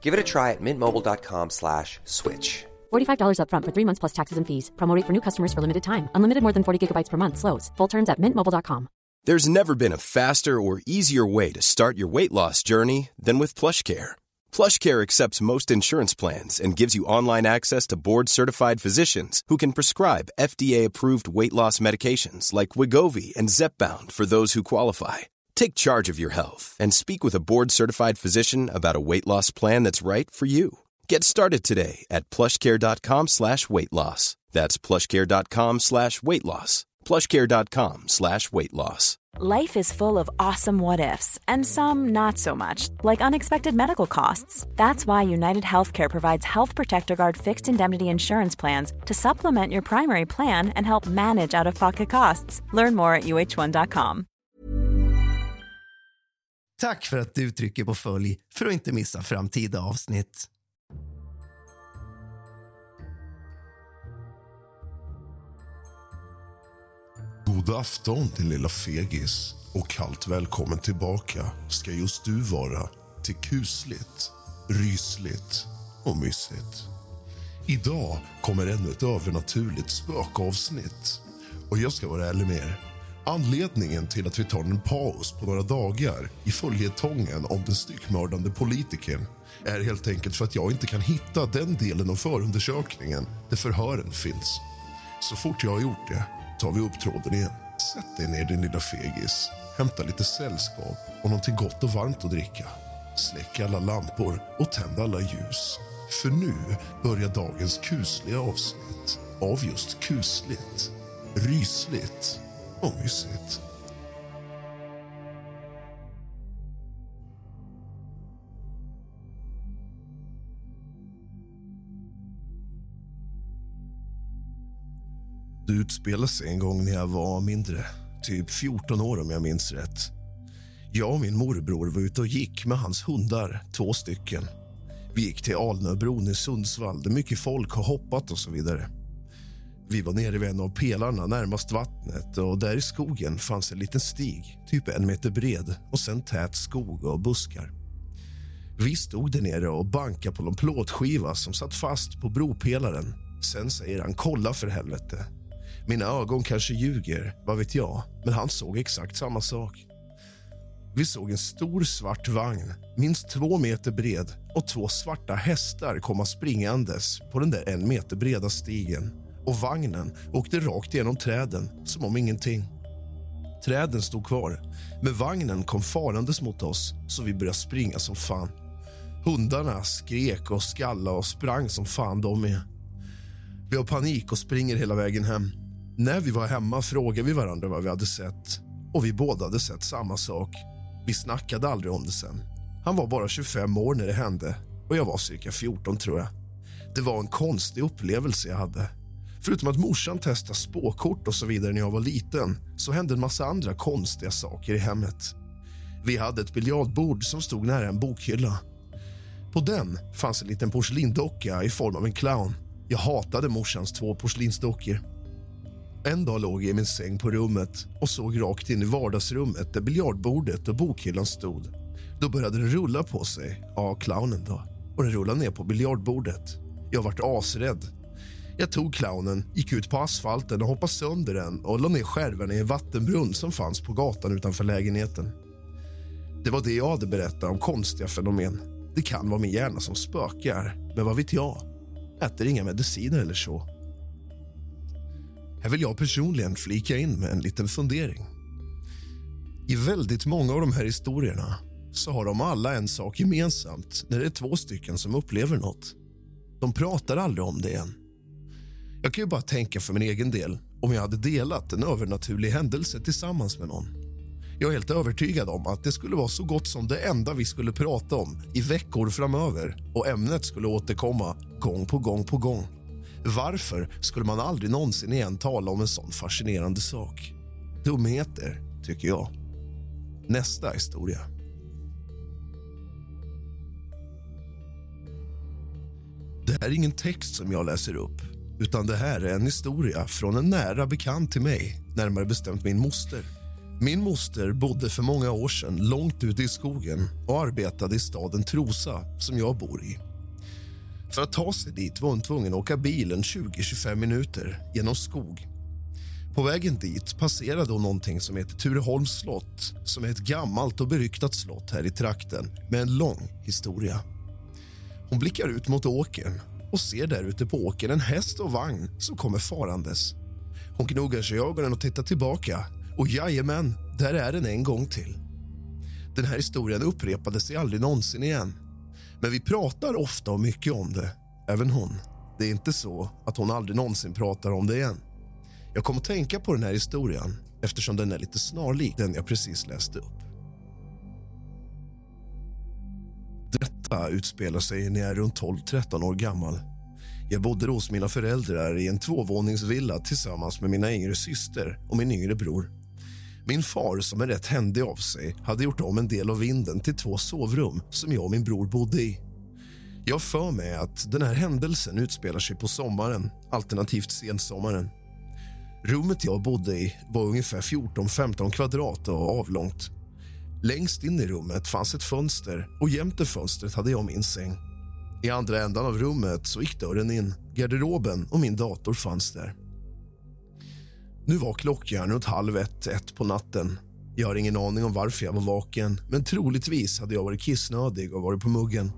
Give it a try at mintmobile.com slash switch. $45 upfront for three months plus taxes and fees. Promo rate for new customers for limited time. Unlimited more than 40 gigabytes per month. Slows. Full terms at mintmobile.com. There's never been a faster or easier way to start your weight loss journey than with plush PlushCare. PlushCare accepts most insurance plans and gives you online access to board-certified physicians who can prescribe FDA-approved weight loss medications like Wigovi and Zepbound for those who qualify. Take charge of your health and speak with a board-certified physician about a weight loss plan that's right for you. Get started today at plushcare.com slash weight loss. That's plushcare.com slash weight loss. plushcare.com slash weight loss. Life is full of awesome what ifs, and some not so much, like unexpected medical costs. That's why United Healthcare provides Health Protector Guard fixed indemnity insurance plans to supplement your primary plan and help manage out of pocket costs. Learn more at uh1.com. Tack för att du trycker på följ för att inte missa framtida avsnitt. God afton din lilla fegis och kallt välkommen tillbaka ska just du vara till kusligt, rysligt och mysigt. Idag kommer ännu ett övernaturligt spökavsnitt. Och jag ska vara ärlig med er. Anledningen till att vi tar en paus på några dagar i följetongen om den styckmördande politikern är helt enkelt för att jag inte kan hitta den delen av förundersökningen där förhören finns. Så fort jag har gjort det tar vi upp tråden igen. Sätt dig ner, din lilla fegis. Hämta lite sällskap och någonting gott och varmt att dricka. Släck alla lampor och tänd alla ljus. För nu börjar dagens kusliga avsnitt av just kusligt, rysligt och mysigt. Det utspelade sig en gång när jag var mindre, typ 14 år om jag minns rätt. Jag och min morbror var ute och gick med hans hundar, två stycken. Vi gick till Alnöbron i Sundsvall där mycket folk har hoppat och så vidare. Vi var nere vid en av pelarna närmast vattnet och där i skogen fanns en liten stig, typ en meter bred och sen tät skog och buskar. Vi stod där nere och bankade på någon plåtskiva som satt fast på bropelaren. Sen säger han kolla för helvete. Mina ögon kanske ljuger, vad vet jag, men han såg exakt samma sak. Vi såg en stor svart vagn, minst två meter bred och två svarta hästar komma springandes på den där en meter breda stigen. Och vagnen åkte rakt genom träden som om ingenting. Träden stod kvar, men vagnen kom farandes mot oss så vi började springa som fan. Hundarna skrek och skallade och sprang som fan de med. Vi har panik och springer hela vägen hem. När vi var hemma frågade vi varandra vad vi hade sett och vi båda hade sett samma sak. Vi snackade aldrig om det sen. Han var bara 25 år när det hände och jag var cirka 14 tror jag. Det var en konstig upplevelse jag hade. Förutom att morsan testade spåkort och så vidare när jag var liten så hände en massa andra konstiga saker i hemmet. Vi hade ett biljardbord som stod nära en bokhylla. På den fanns en liten porslindocka i form av en clown. Jag hatade morsans två porslinsdockor. En dag låg jag i min säng på rummet och såg rakt in i vardagsrummet där biljardbordet och bokhyllan stod. Då började den rulla på sig, ja, clownen då, och den rullade ner på biljardbordet. Jag vart asrädd. Jag tog clownen, gick ut på asfalten och hoppade sönder den och la ner skärvarna i en vattenbrunn som fanns på gatan utanför lägenheten. Det var det jag hade berättat om konstiga fenomen. Det kan vara min hjärna som spökar, men vad vet jag? Äter inga mediciner eller så. Här vill jag personligen flika in med en liten fundering. I väldigt många av de här historierna så har de alla en sak gemensamt när det är två stycken som upplever något. De pratar aldrig om det igen. Jag kan ju bara tänka för min egen del om jag hade delat en övernaturlig händelse tillsammans med någon. Jag är helt övertygad om att det skulle vara så gott som det enda vi skulle prata om i veckor framöver och ämnet skulle återkomma gång på gång på gång. Varför skulle man aldrig någonsin igen tala om en sån fascinerande sak? Dumheter, tycker jag. Nästa historia. Det här är ingen text som jag läser upp utan det här är en historia från en nära bekant till mig, närmare bestämt min moster. Min moster bodde för många år sedan långt ute i skogen och arbetade i staden Trosa, som jag bor i. För att ta sig dit var hon tvungen att åka bilen 20-25 minuter genom skog. På vägen dit passerade hon någonting som heter Tureholms slott som är ett gammalt och beryktat slott här i trakten med en lång historia. Hon blickar ut mot åkern och ser där ute på åkern en häst och vagn som kommer farandes. Hon gnuggar sig i ögonen och tittar tillbaka. Och jajamän, där är den en gång till. Den här historien upprepade sig aldrig någonsin igen. Men vi pratar ofta och mycket om det, även hon. Det är inte så att hon aldrig någonsin pratar om det igen. Jag kom att tänka på den här historien eftersom den är lite snarlik den jag precis läste upp. Utspelar sig när jag är runt 12-13 år gammal. Jag bodde hos mina föräldrar i en tvåvåningsvilla tillsammans med mina yngre syster och min yngre bror. Min far, som är rätt händig av sig, hade gjort om en del av vinden till två sovrum som jag och min bror bodde i. Jag för mig att den här händelsen utspelar sig på sommaren, alternativt sensommaren. Rummet jag bodde i var ungefär 14-15 kvadrat och avlångt. Längst in i rummet fanns ett fönster och jämte fönstret hade jag min säng. I andra ändan av rummet så gick dörren in. Garderoben och min dator fanns där. Nu var klockan runt halv ett, ett på natten. Jag har ingen aning om varför jag var vaken men troligtvis hade jag varit kissnödig och varit på muggen.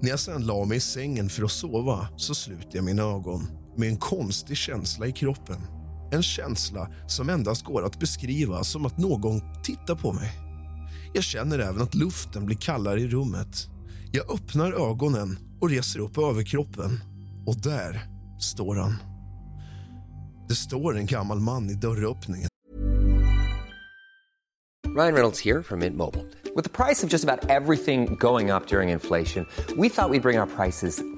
När jag sen la mig i sängen för att sova så slutade jag mina ögon med en konstig känsla i kroppen. En känsla som endast går att beskriva som att någon tittar på mig. Jag känner även att luften blir kallare i rummet. Jag öppnar ögonen och reser upp överkroppen. Och där står han. Det står en gammal man i dörröppningen. Ryan Reynolds här från Mint Mobile. Med priset på nästan allt som går upp under inflationen, trodde vi att vi skulle bring våra priser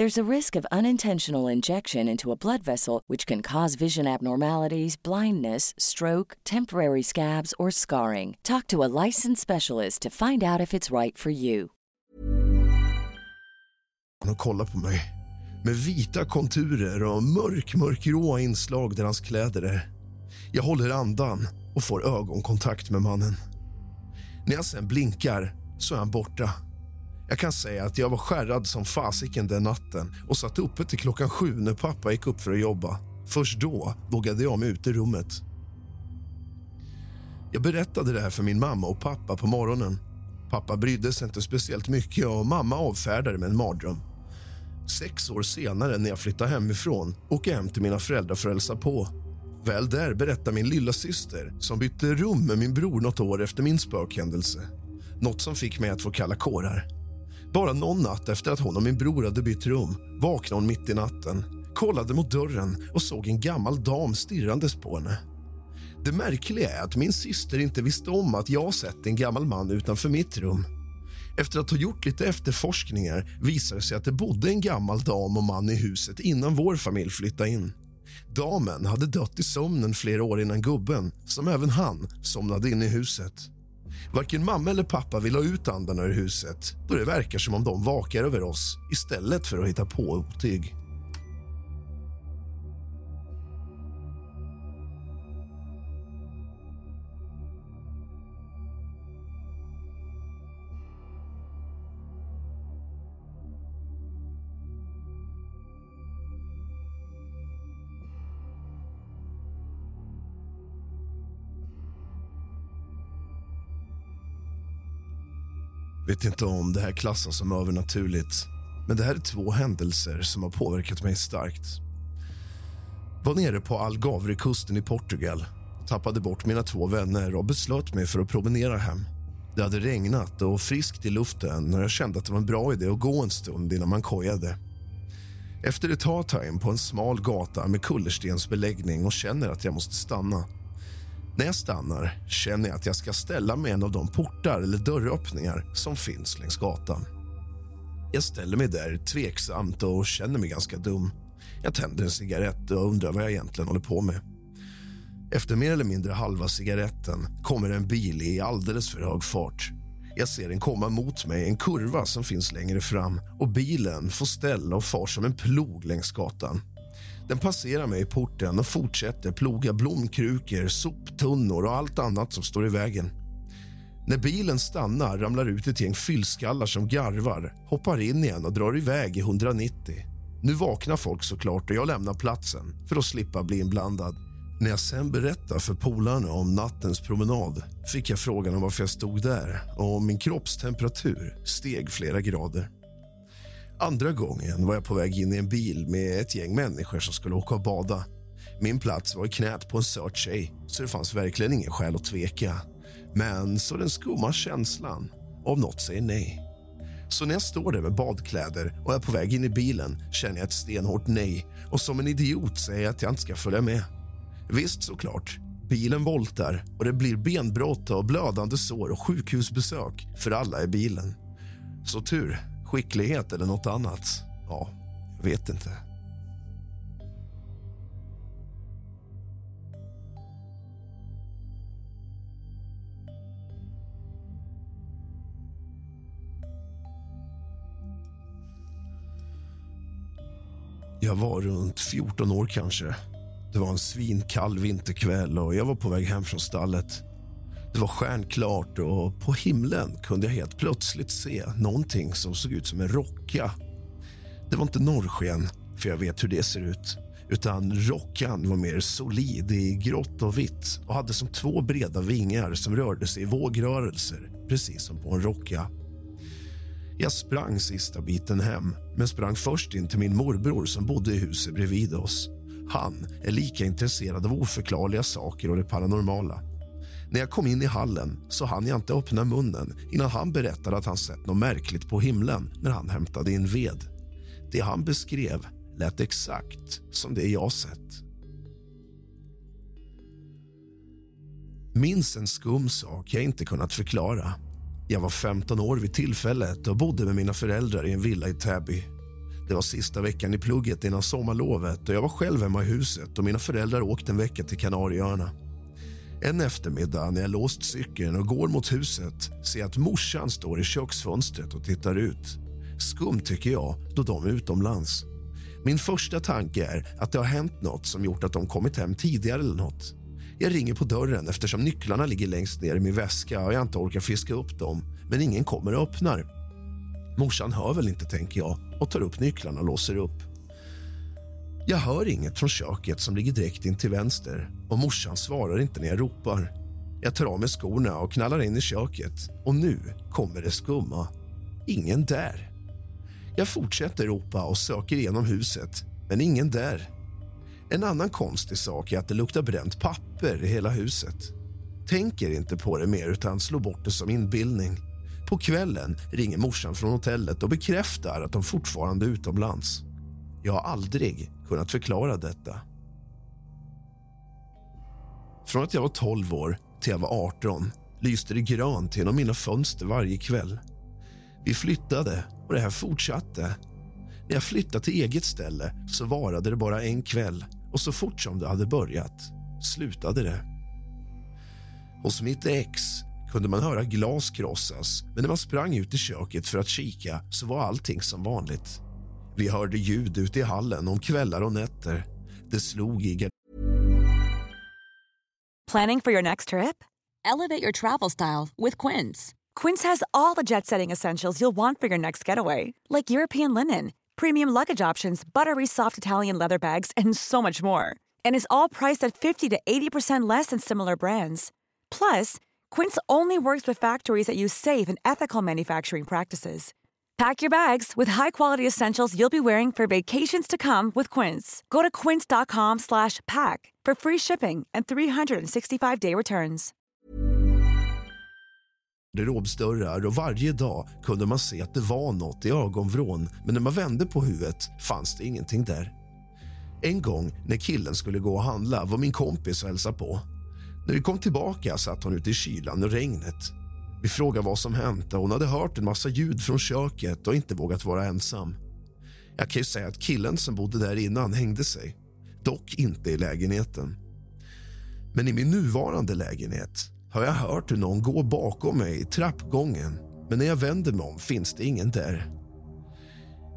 There's a risk of unintentional injection into a blood vessel, which can cause vision abnormalities, blindness, stroke, temporary scabs, or scarring. Talk to a licensed specialist to find out if it's right for you. Han kollar på mig med vita konturer och mörk, mörkgråa inslag där hans kläder är. Jag håller andan och får ögonkontakt med mannen. När jag sen blinkar så är han borta. Jag kan säga att jag var skärrad som fasiken den natten och satt uppe till klockan sju när pappa gick upp för att jobba. Först då vågade jag mig ut i rummet. Jag berättade det här för min mamma och pappa på morgonen. Pappa brydde sig inte speciellt mycket och mamma avfärdade med en mardröm. Sex år senare, när jag flyttade hemifrån, åker jag hem till mina föräldrar för att hälsa på. Väl där berättar min lilla syster som bytte rum med min bror något år efter min spökhändelse. Något som fick mig att få kalla kårar. Bara någon natt efter att hon och min bror hade bytt rum vaknade hon mitt i natten, kollade mot dörren och såg en gammal dam stirrandes på henne. Det märkliga är att min syster inte visste om att jag sett en gammal man utanför mitt rum. Efter att ha gjort lite efterforskningar visade det sig att det bodde en gammal dam och man i huset innan vår familj flyttade in. Damen hade dött i sömnen flera år innan gubben, som även han somnade in i huset. Varken mamma eller pappa vill ha ut andarna ur huset då det verkar som om de vakar över oss istället för att hitta på otyg. Vet inte om det här klassas som övernaturligt men det här är två händelser som har påverkat mig starkt. Var nere på Algavrekusten i Portugal tappade bort mina två vänner och beslöt mig för att promenera hem. Det hade regnat och friskt i luften och jag kände att det var en bra idé att gå en stund innan man kojade. Efter ett tag tar jag in på en smal gata med kullerstensbeläggning och känner att jag måste stanna. När jag stannar känner jag att jag ska ställa mig en av de portar eller dörröppningar som finns längs gatan. Jag ställer mig där tveksamt och känner mig ganska dum. Jag tänder en cigarett och undrar vad jag egentligen håller på med. Efter mer eller mindre halva cigaretten kommer en bil i alldeles för hög fart. Jag ser den komma mot mig i en kurva som finns längre fram och bilen får ställa och far som en plog längs gatan. Den passerar mig i porten och fortsätter ploga blomkrukor, soptunnor och allt annat som står i vägen. När bilen stannar ramlar ut ett gäng fyllskallar som garvar, hoppar in igen och drar iväg i 190. Nu vaknar folk såklart och jag lämnar platsen för att slippa bli inblandad. När jag sen berättar för polarna om nattens promenad fick jag frågan om varför jag stod där och min kroppstemperatur steg flera grader. Andra gången var jag på väg in i en bil med ett gäng människor som skulle åka och bada. Min plats var i knät på en söt tjej, så det fanns verkligen ingen skäl att tveka. Men så den skumma känslan av något säger nej. Så när jag står där med badkläder och är på väg in i bilen känner jag ett stenhårt nej och som en idiot säger jag att jag inte ska följa med. Visst, såklart. Bilen voltar och det blir benbrott och blödande sår och sjukhusbesök för alla i bilen. Så tur Skicklighet eller nåt annat? Ja, jag vet inte. Jag var runt 14 år kanske. Det var en svinkall vinterkväll och jag var på väg hem från stallet. Det var stjärnklart och på himlen kunde jag helt plötsligt se någonting som såg ut som en rocka. Det var inte norrsken, för jag vet hur det ser ut utan rockan var mer solid i grått och vitt och hade som två breda vingar som rörde sig i vågrörelser, precis som på en rocka. Jag sprang sista biten hem, men sprang först in till min morbror som bodde i huset bredvid oss. Han är lika intresserad av oförklarliga saker och det paranormala. När jag kom in i hallen så hann jag inte öppna munnen innan han berättade att han sett något märkligt på himlen när han hämtade in ved. Det han beskrev lät exakt som det jag sett. Minns en skum sak jag inte kunnat förklara. Jag var 15 år vid tillfället och bodde med mina föräldrar i en villa i Täby. Det var sista veckan i plugget innan sommarlovet och jag var själv hemma i huset och mina föräldrar åkt en vecka till Kanarieöarna. En eftermiddag när jag låst cykeln och går mot huset ser jag att morsan står i köksfönstret och tittar ut. Skumt tycker jag, då de är utomlands. Min första tanke är att det har hänt nåt som gjort att de kommit hem tidigare eller något. Jag ringer på dörren eftersom nycklarna ligger längst ner i min väska och jag inte orkar fiska upp dem. Men ingen kommer och öppnar. Morsan hör väl inte, tänker jag och tar upp nycklarna och låser upp. Jag hör inget från köket som ligger direkt in till vänster och morsan svarar inte när jag ropar. Jag tar av mig skorna och knallar in i köket. Och nu kommer det skumma. Ingen där. Jag fortsätter ropa och söker igenom huset, men ingen där. En annan konstig sak är att det luktar bränt papper i hela huset. Tänker inte på det mer utan slår bort det som inbildning. På kvällen ringer morsan från hotellet och bekräftar att de fortfarande är utomlands. Jag har aldrig kunnat förklara detta. Från att jag var 12 år till jag var 18 lyste det grönt genom mina fönster varje kväll. Vi flyttade och det här fortsatte. När jag flyttade till eget ställe så varade det bara en kväll och så fort som det hade börjat slutade det. Hos mitt ex kunde man höra glas krossas men när man sprang ut i köket för att kika så var allting som vanligt. Vi hörde ljud ute i hallen om kvällar och nätter. Det slog i Planning for your next trip? Elevate your travel style with Quince. Quince has all the jet setting essentials you'll want for your next getaway, like European linen, premium luggage options, buttery soft Italian leather bags, and so much more. And is all priced at 50 to 80% less than similar brands. Plus, Quince only works with factories that use safe and ethical manufacturing practices. Pack your bags with high-quality essentials you'll be wearing for vacations to come with Quince. Go to quince.com/pack for free shipping and 365-day returns. garderobsdörrar och varje dag kunde man se att det var något i ögonvrån men när man vände på huvudet fanns det ingenting där. En gång när killen skulle gå och handla var min kompis och hälsade på. När vi kom tillbaka satt hon ute i kylan och regnet. Vi frågade vad som hänt och hon hade hört en massa ljud från köket och inte vågat vara ensam. Jag kan ju säga att killen som bodde där innan hängde sig, dock inte i lägenheten. Men i min nuvarande lägenhet har jag hört hur någon går bakom mig i trappgången men när jag vänder mig om finns det ingen där.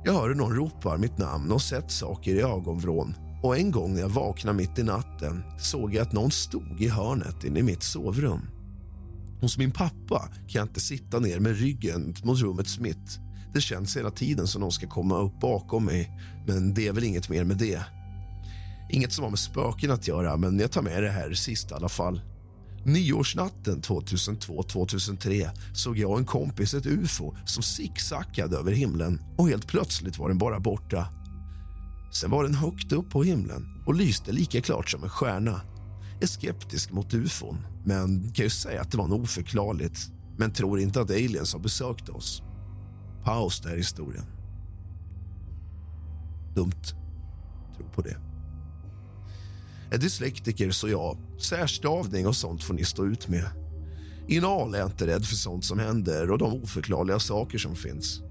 Jag hör hur någon ropar mitt namn och sett saker i ögonvrån och en gång när jag vaknade mitt i natten såg jag att någon stod i hörnet inne i mitt sovrum. Hos min pappa kan jag inte sitta ner med ryggen mot rummets mitt. Det känns hela tiden som någon ska komma upp bakom mig, men det är väl inget mer med det. Inget som har med spöken att göra, men jag tar med det här sist i alla fall. Nyårsnatten 2002-2003 såg jag och en kompis ett ufo som zigzackade över himlen och helt plötsligt var den bara borta. Sen var den högt upp på himlen och lyste lika klart som en stjärna. Jag är skeptisk mot ufon, men kan ju säga att det var något oförklarligt. Men tror inte att aliens har besökt oss. Paus där historien. Dumt. Tro på det. Är dyslektiker så ja, särstavning och sånt får ni stå ut med. Inal är jag inte rädd för sånt som händer och de oförklarliga saker som finns.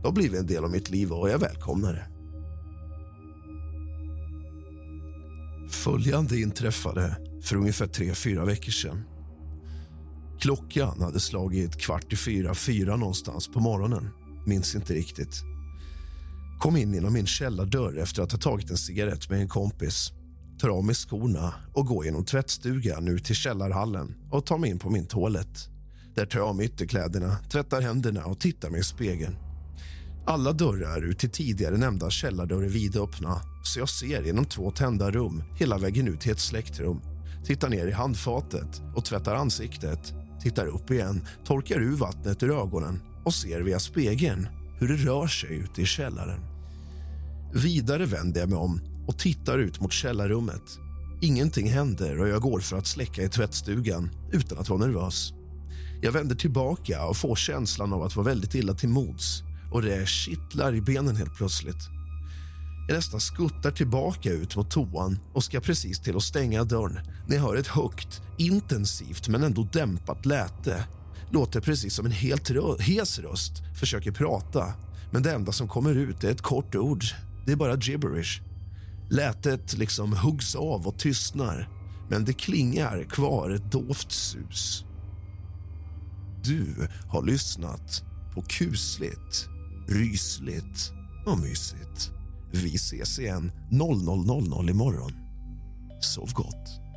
Det har blivit en del av mitt liv och jag välkomnar det. Följande inträffade för ungefär tre, fyra veckor sedan. Klockan hade slagit kvart i fyra, fyra någonstans på morgonen. Minns inte riktigt. Kom in genom min källardörr efter att ha tagit en cigarett med en kompis. Tar av mig skorna och går genom tvättstugan ut till källarhallen och tar mig in på min toalett. Där tar jag av mig ytterkläderna, tvättar händerna och tittar mig i spegeln. Alla dörrar ut till tidigare nämnda källardörr är vidöppna så jag ser genom två tända rum hela vägen ut till ett släktrum. Tittar ner i handfatet och tvättar ansiktet. Tittar upp igen, torkar ur vattnet ur ögonen och ser via spegeln hur det rör sig ute i källaren. Vidare vänder jag mig om och tittar ut mot källarrummet. Ingenting händer och jag går för att släcka i tvättstugan utan att vara nervös. Jag vänder tillbaka och får känslan av att vara väldigt illa till mods och det kittlar i benen helt plötsligt. Jag nästan skuttar tillbaka ut mot toan och ska precis till att stänga dörren när jag hör ett högt, intensivt men ändå dämpat läte. Låter precis som en helt rö hes röst försöker prata men det enda som kommer ut är ett kort ord. Det är bara gibberish. Lätet liksom huggs av och tystnar men det klingar kvar ett dovt sus. Du har lyssnat på kusligt, rysligt och mysigt. Vi ses igen 00.00 imorgon. Sov gott.